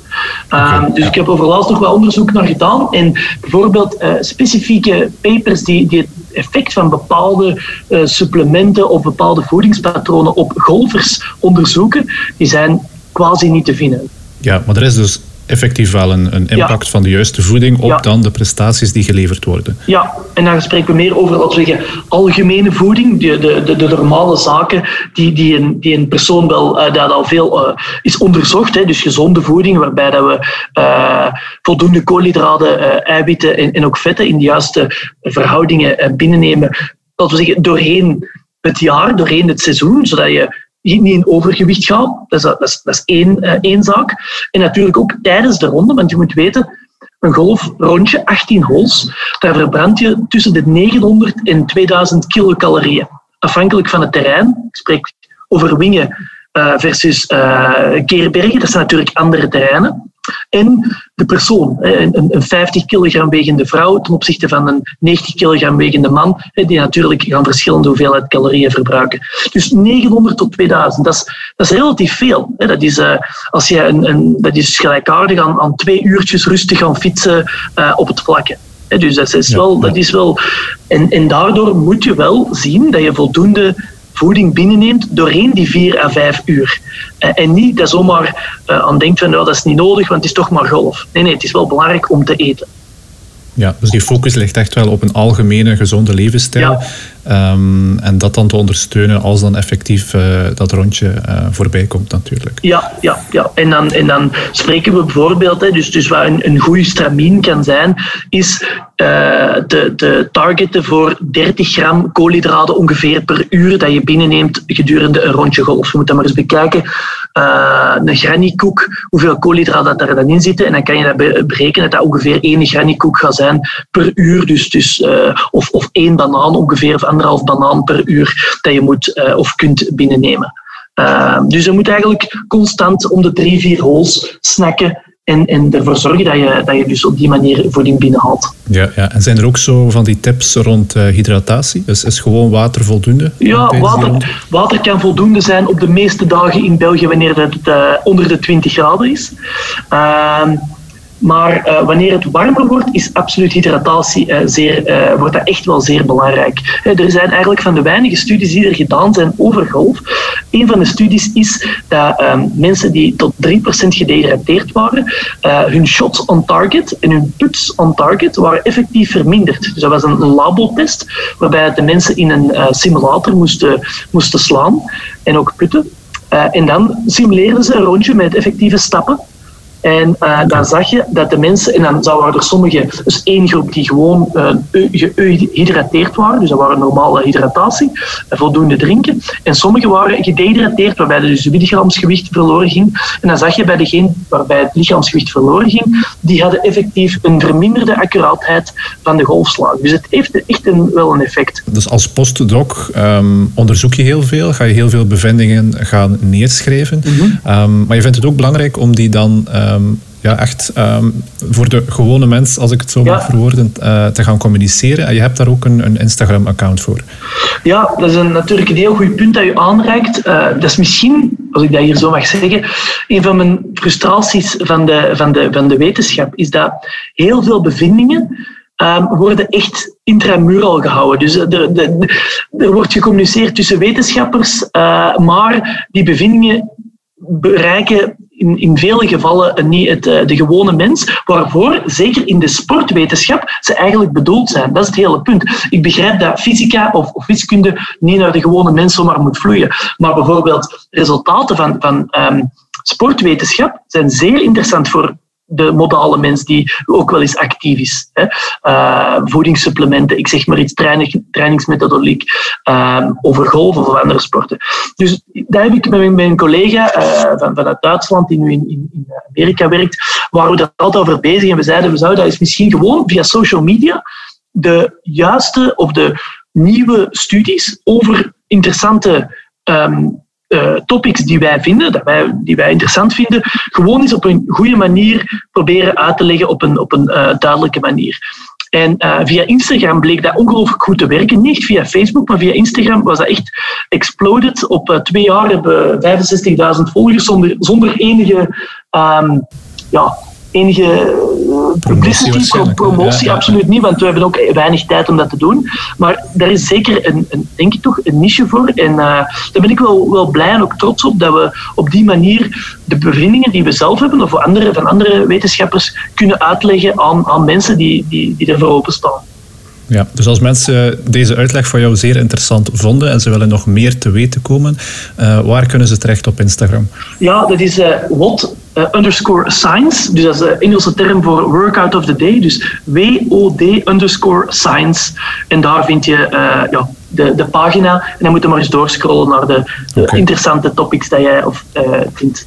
Okay, um, dus ja. ik heb over laatst nog wel onderzoek naar gedaan. En bijvoorbeeld uh, specifieke papers die, die het effect van bepaalde supplementen of bepaalde voedingspatronen op golfers onderzoeken, die zijn quasi niet te vinden. Ja, maar er is dus effectief wel een, een impact ja. van de juiste voeding op ja. dan de prestaties die geleverd worden. Ja, en dan spreken we meer over, laten we zeggen, algemene voeding, de, de, de, de normale zaken die, die, een, die een persoon wel, uh, dat al veel uh, is onderzocht, hè, dus gezonde voeding, waarbij dat we uh, voldoende koolhydraten, eiwitten en, en ook vetten in de juiste verhoudingen binnennemen, laten we zeggen, doorheen het jaar, doorheen het seizoen, zodat je niet in overgewicht gaat. Dat is, dat is, dat één, uh, één zaak. En natuurlijk ook tijdens de ronde, want je moet weten, een golfrondje, 18 holes, daar verbrand je tussen de 900 en 2000 kilocalorieën. Afhankelijk van het terrein. Ik spreek over wingen uh, versus uh, keerbergen. Dat zijn natuurlijk andere terreinen. En de persoon, een, een 50 kilogram wegende vrouw ten opzichte van een 90 kilogram wegende man, die natuurlijk gaan verschillende hoeveelheid calorieën verbruiken. Dus 900 tot 2000, dat is, dat is relatief veel. Dat is, uh, als je een, een, dat is gelijkaardig aan, aan twee uurtjes rustig gaan fietsen uh, op het vlakke. Dus dat is wel, dat is wel en, en daardoor moet je wel zien dat je voldoende voeding binnenneemt doorheen die vier à vijf uur. Uh, en niet dat zomaar uh, aan denkt van nou, dat is niet nodig, want het is toch maar golf. Nee, nee, het is wel belangrijk om te eten. Ja, dus die focus ligt echt wel op een algemene gezonde levensstijl. Ja. Ehm, en dat dan te ondersteunen als dan effectief dat rondje voorbij komt natuurlijk. Ja, ja, ja. En, dan, en dan spreken we bijvoorbeeld, hè, dus, dus waar een, een goede stramien kan zijn, is de, de targeten voor 30 gram koolhydraten ongeveer per uur dat je binnenneemt gedurende een rondje golf. Je moet dat maar eens bekijken. Uh, een grannykoek, hoeveel koolhydraten dat er dan in zitten. En dan kan je dat berekenen dat dat ongeveer één grannykoek gaat zijn per uur. Dus, dus, uh, of, of één banaan ongeveer, of anderhalf banaan per uur dat je moet uh, of kunt binnennemen. dus je moet eigenlijk constant om de drie, vier holes snacken en, en ervoor zorgen dat je, dat je dus op die manier voeding binnenhaalt. Ja, ja. En zijn er ook zo van die tips rond uh, hydratatie? Is, is gewoon water voldoende? Ja, water, water kan voldoende zijn op de meeste dagen in België wanneer het uh, onder de 20 graden is. Uh, maar uh, wanneer het warmer wordt, is absoluut hydratatie uh, zeer, uh, wordt dat echt wel zeer belangrijk. er zijn eigenlijk van de weinige studies die er gedaan zijn over golf. Een van de studies is dat um, mensen die tot 3% gedehydrateerd waren, hun shots on target en hun puts on target waren effectief verminderd. Dus dat was een labotest waarbij de mensen in een simulator moesten, moesten slaan en ook putten. en dan simuleerden ze een rondje met effectieve stappen. En uh, dan zag je dat de mensen, en dan waren er sommigen, dus één groep die gewoon uh, gehydrateerd waren, dus dat waren normale hydratatie, voldoende drinken. En sommigen waren gedehydrateerd, waarbij dus het lichaamsgewicht verloren ging. En dan zag je bij degene waarbij het lichaamsgewicht verloren ging, die hadden effectief een verminderde accuraatheid van de golfslag. Dus het heeft echt een, wel een effect. Dus als postdoc um, onderzoek je heel veel, ga je heel veel bevindingen gaan neerschrijven. Mm -hmm. um, maar je vindt het ook belangrijk om die dan um, ja, echt um, voor de gewone mens, als ik het zo mag verwoorden, uh, te gaan communiceren. En je hebt daar ook een, een Instagram-account voor. Ja, dat is een, natuurlijk een heel goed punt dat je aanreikt. Uh, dat is misschien, als ik dat hier zo mag zeggen, een van mijn frustraties van de, van de, van de wetenschap, is dat heel veel bevindingen um, worden echt intramural gehouden. Dus er, er, er wordt gecommuniceerd tussen wetenschappers, uh, maar die bevindingen bereiken in, in vele gevallen niet het, eh, de gewone mens, waarvoor, zeker in de sportwetenschap, ze eigenlijk bedoeld zijn. Dat is het hele punt. Ik begrijp dat fysica of, of wiskunde niet naar de gewone mens zomaar moet vloeien. Maar bijvoorbeeld resultaten van, van um, sportwetenschap zijn zeer interessant voor de modale mens die ook wel eens actief is. Hè. Uh, voedingssupplementen, ik zeg maar iets, training, uh, over golf of andere sporten. Dus daar heb ik met mijn collega uh, van, vanuit Duitsland, die nu in, in, Amerika werkt, waren we er altijd over bezig en we zeiden, we zouden dat eens misschien gewoon via social media de juiste of de nieuwe studies over interessante um, uh, topics die wij vinden, dat wij, die wij interessant vinden, gewoon eens op een goede manier proberen uit te leggen op een, op een uh, duidelijke manier. En uh, via Instagram bleek dat ongelooflijk goed te werken. Niet via Facebook, maar via Instagram was dat echt exploded. Op twee jaar hebben we 65.000 volgers zonder, zonder enige um, ja, enige eh, publicity, promotie, promotie absoluut niet, want we hebben ook weinig tijd om dat te doen. Maar daar is zeker een, een denk ik toch, een niche voor. En uh, daar ben ik wel, wel blij en ook trots op dat we op die manier de bevindingen die we zelf hebben of andere, van andere wetenschappers kunnen uitleggen aan, aan mensen die, die, die ervoor openstaan. Ja, dus als mensen deze uitleg van jou zeer interessant vonden en ze willen nog meer te weten komen, uh, waar kunnen ze terecht op Instagram? Ja, dat is uh, what uh, underscore science. Dus dat is de Engelse term voor workout of the day. Dus W-O-D underscore science. En daar vind je ja, de, de pagina. En dan moet je maar eens doorscrollen naar de, de okay. interessante topics dat jij of, vindt.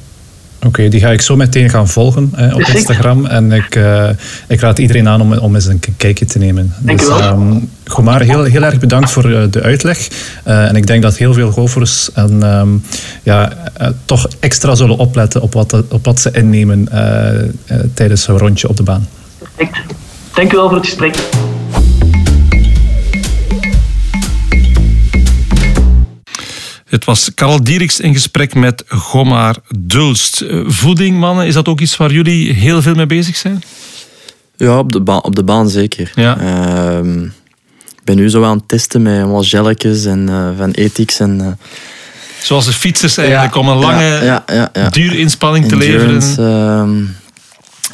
Oké, die ga ik zo meteen gaan volgen op Instagram. En ik, uh, ik raad iedereen aan om, om eens een kijkje te nemen. Dank dus, um, Gomar, heel, heel erg bedankt voor uh, de uitleg. Uh, en ik denk dat heel veel golfers en, um, ja, toch extra zullen opletten op wat, op wat ze innemen tijdens een rondje op de baan. Perfect. Dank u wel voor het gesprek. Het was Karel Dieriks in gesprek met Gomar Dulst. Eh, voeding, mannen, is dat ook iets waar jullie heel veel mee bezig zijn? Ja, op de, baan, op de baan zeker. Ja. Uh, ik ben nu zo aan het testen met wat gelletjes en uh, van ethics en... Uh, Zoals de fietsers eigenlijk, ja, om een lange, ja, ja, duurinspanning te leveren.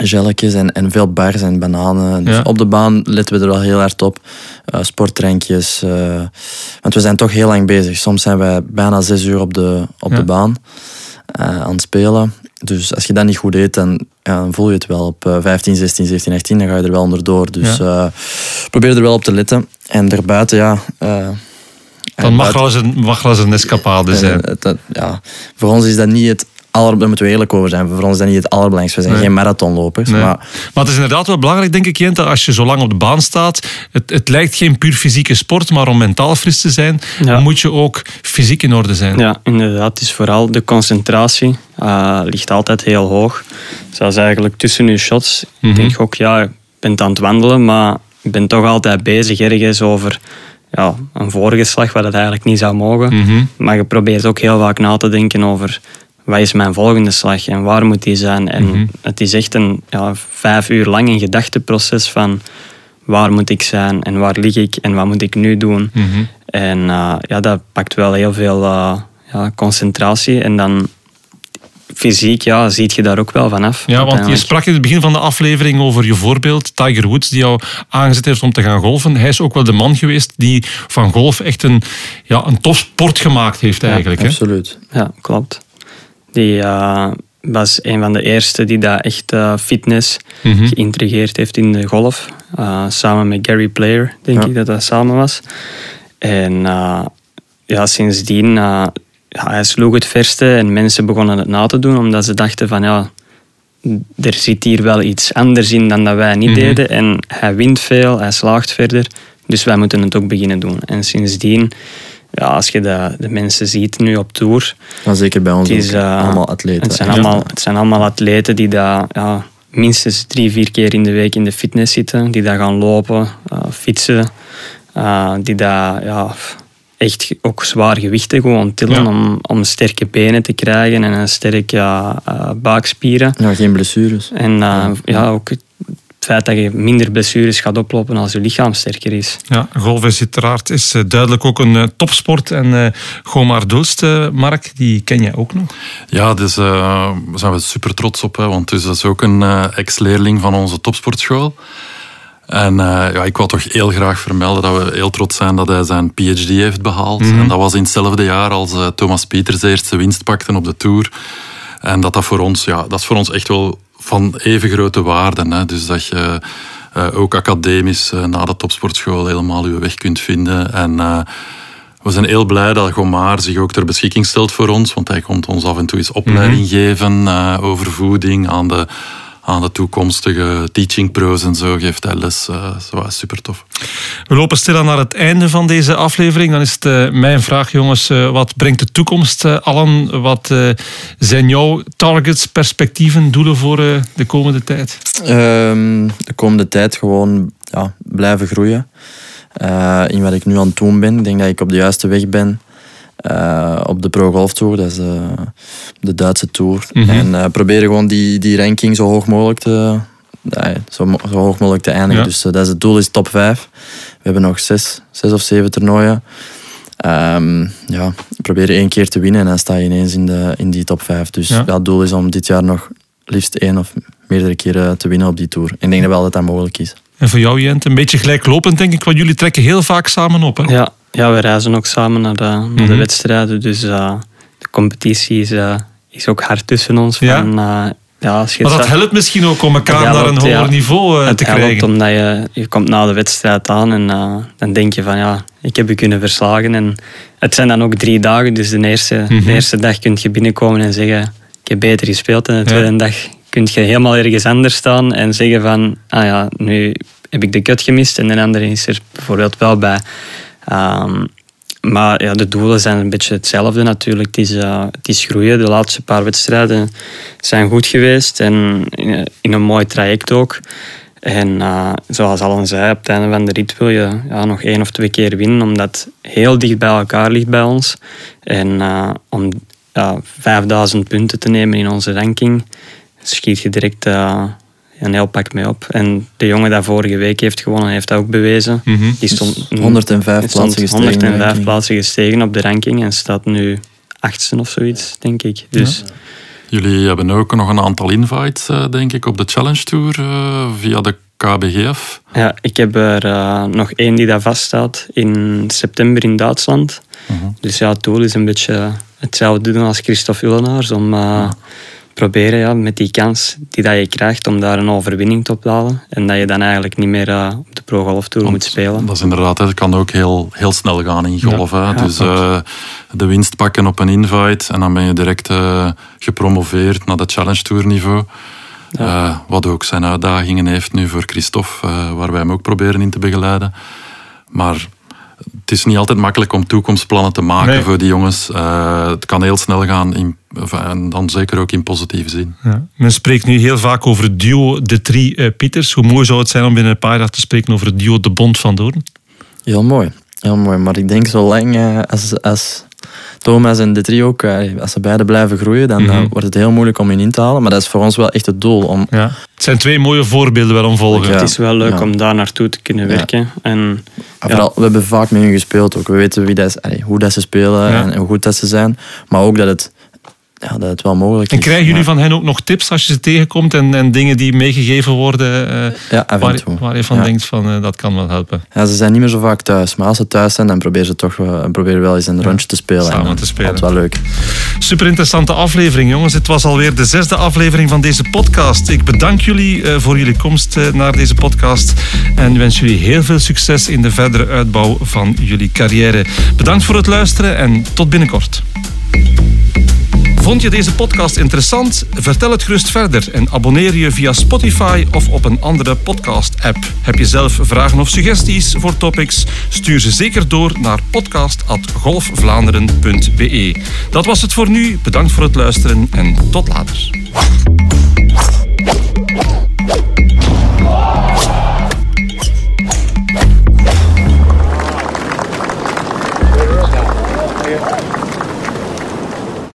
Uh, gelletjes en, en veel bars en bananen. Dus Ja. op de baan letten we er wel heel hard op. Eh, sportdrankjes. eh, want we zijn toch heel lang bezig. Soms zijn wij bijna zes uur op de, op Ja. de baan eh, aan het spelen. Dus als je dat niet goed eet, dan, ja, dan voel je het wel. Op eh, 15, 16, 17, 18, dan ga je er wel onderdoor. Dus probeer er wel op te letten. En daarbuiten, ja... Dan mag wel eens een, escapade zijn. dat- ja, voor ons is dat niet het aller, daar moeten we eerlijk over zijn. Voor ons is dat niet het allerbelangrijkste. We zijn Nee. geen marathonlopers. Nee. Maar Maar het is inderdaad wel belangrijk, denk ik, Jente, als je zo lang op de baan staat. Het, het lijkt geen puur fysieke sport, maar om mentaal fris te zijn, Ja. moet je ook fysiek in orde zijn. Ja, inderdaad. Het is vooral de concentratie eh, ligt altijd heel hoog. Zelfs eigenlijk tussen je shots. Mhm. Ik denk ook, ja, je bent aan het wandelen, maar je bent toch altijd bezig ergens over ja, een vorige slag, wat het eigenlijk niet zou mogen. Mhm. Maar je probeert ook heel vaak na te denken over wat is mijn volgende slag en waar moet die zijn. En Mhm. het is echt een ja, vijf uur lang een gedachteproces van waar moet ik zijn en waar lig ik en wat moet ik nu doen. Mhm. En eh, ja, dat pakt wel heel veel eh, ja, concentratie. En dan fysiek ja, ziet je daar ook wel vanaf. Ja, want je sprak in het begin van de aflevering over je voorbeeld, Tiger Woods, die jou aangezet heeft om te gaan golfen. Hij is ook wel de man geweest die van golf echt een, ja, een topsport gemaakt heeft eigenlijk. hè? absoluut. Ja, klopt. Die eh, was een van de eerste die daar echt eh, fitness Mhm. geïntegreerd heeft in de golf. Eh, samen met Gary Player, denk Ja. ik dat dat samen was. En ja, sindsdien, ja, hij sloeg het verste en mensen begonnen het na te doen, omdat ze dachten van ja, er zit hier wel iets anders in dan dat wij niet Mhm. deden. En hij wint veel, hij slaagt verder, dus wij moeten het ook beginnen doen. En sindsdien, ja, als je de, de mensen ziet nu op tour, Maar zeker bij ons het, is, ook, eh, allemaal atleten. Het zijn, Ja. allemaal, het zijn allemaal atleten die daar ja, minstens drie, vier keer in de week in de fitness zitten. Die daar gaan lopen, eh, fietsen. eh, die daar ja, echt ook zwaar gewichten gewoon tillen Ja. om, om sterke benen te krijgen en een sterke ja, buikspieren. Ja, geen blessures. En eh, ja, ook het feit dat je minder blessures gaat oplopen als je lichaam sterker is. Ja, golf is uiteraard is eh, duidelijk ook een eh, topsport. En eh Gomar Dulst, Mark, die ken jij ook nog. Ja, dus eh, daar zijn we super trots op. Hè, want dus dat is ook een eh, ex-leerling van onze topsportschool. En eh, ja, ik wou toch heel graag vermelden dat we heel trots zijn dat hij zijn PhD heeft behaald. En dat was in hetzelfde jaar als Thomas Pieters de eerste winst pakte op de Tour. En dat, dat, voor ons, ja, dat is voor ons echt wel van even grote waarde. Hè. Dus dat je eh, ook academisch eh, na de topsportschool helemaal je weg kunt vinden. En eh, we zijn heel blij dat Gomaar zich ook ter beschikking stelt voor ons. Want hij komt ons af en toe eens opleiding geven eh, over voeding aan de, aan de toekomstige teaching pros en zo. Geeft hij les. eh zo, super tof. We lopen stilaan naar het einde van deze aflevering. Dan is het eh, mijn vraag, jongens. eh, wat brengt de toekomst, Allen? Wat eh, zijn jouw targets, perspectieven, doelen voor eh, de komende tijd? Ehm, de komende tijd gewoon ja, blijven groeien. Eh, in wat ik nu aan het doen ben. Ik denk dat ik op de juiste weg ben. Eh, op de Pro Golf Tour, dat is eh, de Duitse Tour. Mhm. En eh, proberen gewoon die, die ranking zo hoog mogelijk te, zo, zo hoog mogelijk te eindigen. Ja. Dus dat is het doel is top 5. We hebben nog zes, zes of zeven toernooien. Ehm ja, proberen één keer te winnen en dan sta je ineens in, de, in die top 5. Dus Ja. ja. het doel is om dit jaar nog liefst één of meerdere keren te winnen op die tour. Ik denk dat wel dat dat mogelijk is. En voor jou, Jent, een beetje gelijklopend, denk ik. Want jullie trekken heel vaak samen op. Hè? Ja, ja we reizen ook samen naar de, naar de Mhm. wedstrijden. Dus eh, de competitie is, eh, is ook hard tussen ons. Ja. Van, eh, ja, als je Maar dat helpt misschien ook om elkaar naar een helpt, hoger ja. niveau eh, het te helpt krijgen. omdat je, je komt na de wedstrijd aan en eh, dan denk je van ja, ik heb je kunnen verslagen. En het zijn dan ook drie dagen, dus de eerste, Mhm. de eerste dag kun je binnenkomen en zeggen ik heb beter gespeeld. En de Ja. tweede dag kun je helemaal ergens anders staan en zeggen van ah ja, nu heb ik de cut gemist en de andere is er bijvoorbeeld wel bij. Ehm, maar ja, de doelen zijn een beetje hetzelfde natuurlijk. Het is, eh, het is groeien. De laatste paar wedstrijden zijn goed geweest en in, in een mooi traject ook. En eh, zoals Alan zei, op het einde van de rit wil je ja, nog één of twee keer winnen, omdat heel dicht bij elkaar ligt bij ons. En eh, om ja, 5000 punten te nemen in onze ranking, schiet je direct eh, een heel pak mee op. En de jongen die vorige week heeft gewonnen, heeft dat ook bewezen. Mhm. Die stond 105 die stond plaatsen gestegen. in de 105 ranking. plaatsen gestegen op de ranking en staat nu achtste of zoiets, denk ik. Dus Jullie hebben ook nog een aantal invites, uh, denk ik, op de Challenge Tour uh, via de KBGF. Ja, ik heb er uh, nog één die daar vaststaat in september in Duitsland. -huh. Dus ja, het doel is een beetje hetzelfde doen als Christophe Ullenaars. Om uh, proberen ja, met die kans die dat je krijgt om daar een overwinning te ophalen. En dat je dan eigenlijk niet meer uh, op de Pro Golf Tour moet spelen. Dat is inderdaad, het kan ook heel, heel snel gaan in golf. Ja. Ja, dus uh, de winst pakken op een invite en dan ben je direct gepromoveerd naar de Challenge Tour niveau. Ja. wat ook zijn uitdagingen heeft nu voor Christophe, waar wij hem ook proberen in te begeleiden. Maar het is niet altijd makkelijk om toekomstplannen te maken nee. voor die jongens. Uh, het kan heel snel gaan, in, en dan zeker ook in positieve zin. Ja. Men spreekt nu heel vaak over het duo De Drie uh, Pieters. Hoe mooi zou het zijn om binnen een paar jaar te spreken over het duo De Bond van Doorn? Heel mooi. Heel mooi. Maar ik denk zolang uh, als, als Thomas en de trio ook, als ze beide blijven groeien, dan mm -hmm. wordt het heel moeilijk om hen in te halen. Maar dat is voor ons wel echt het doel. Om... Ja. Het zijn twee mooie voorbeelden wel om volgen. Ja. Het is wel leuk ja. om daar naartoe te kunnen werken. En, Vooral, we hebben vaak met hen gespeeld ook. We weten wie dat is, allee, hoe dat ze spelen en, en hoe goed dat ze zijn. Maar ook dat het ja, dat het wel mogelijk is. En krijgen jullie van hen ook nog tips als je ze tegenkomt en, en dingen die meegegeven worden uh, ja, waar, waar, je van ja. denkt van uh, dat kan wel helpen? Ja, ze zijn niet meer zo vaak thuis, maar als ze thuis zijn dan proberen ze toch uh, proberen wel eens een rondje te spelen. Samen te spelen. Dat is wel leuk. Super interessante aflevering jongens. Het was alweer de zesde aflevering van deze podcast. Ik bedank jullie voor jullie komst naar deze podcast en wens jullie heel veel succes in de verdere uitbouw van jullie carrière. Bedankt voor het luisteren en tot binnenkort. Vond je deze podcast interessant? Vertel het gerust verder en abonneer je via Spotify of op een andere podcast-app. Heb je zelf vragen of suggesties voor topics? Stuur ze zeker door naar podcast.golfvlaanderen.be. Dat was het voor nu. Bedankt voor het luisteren en tot later.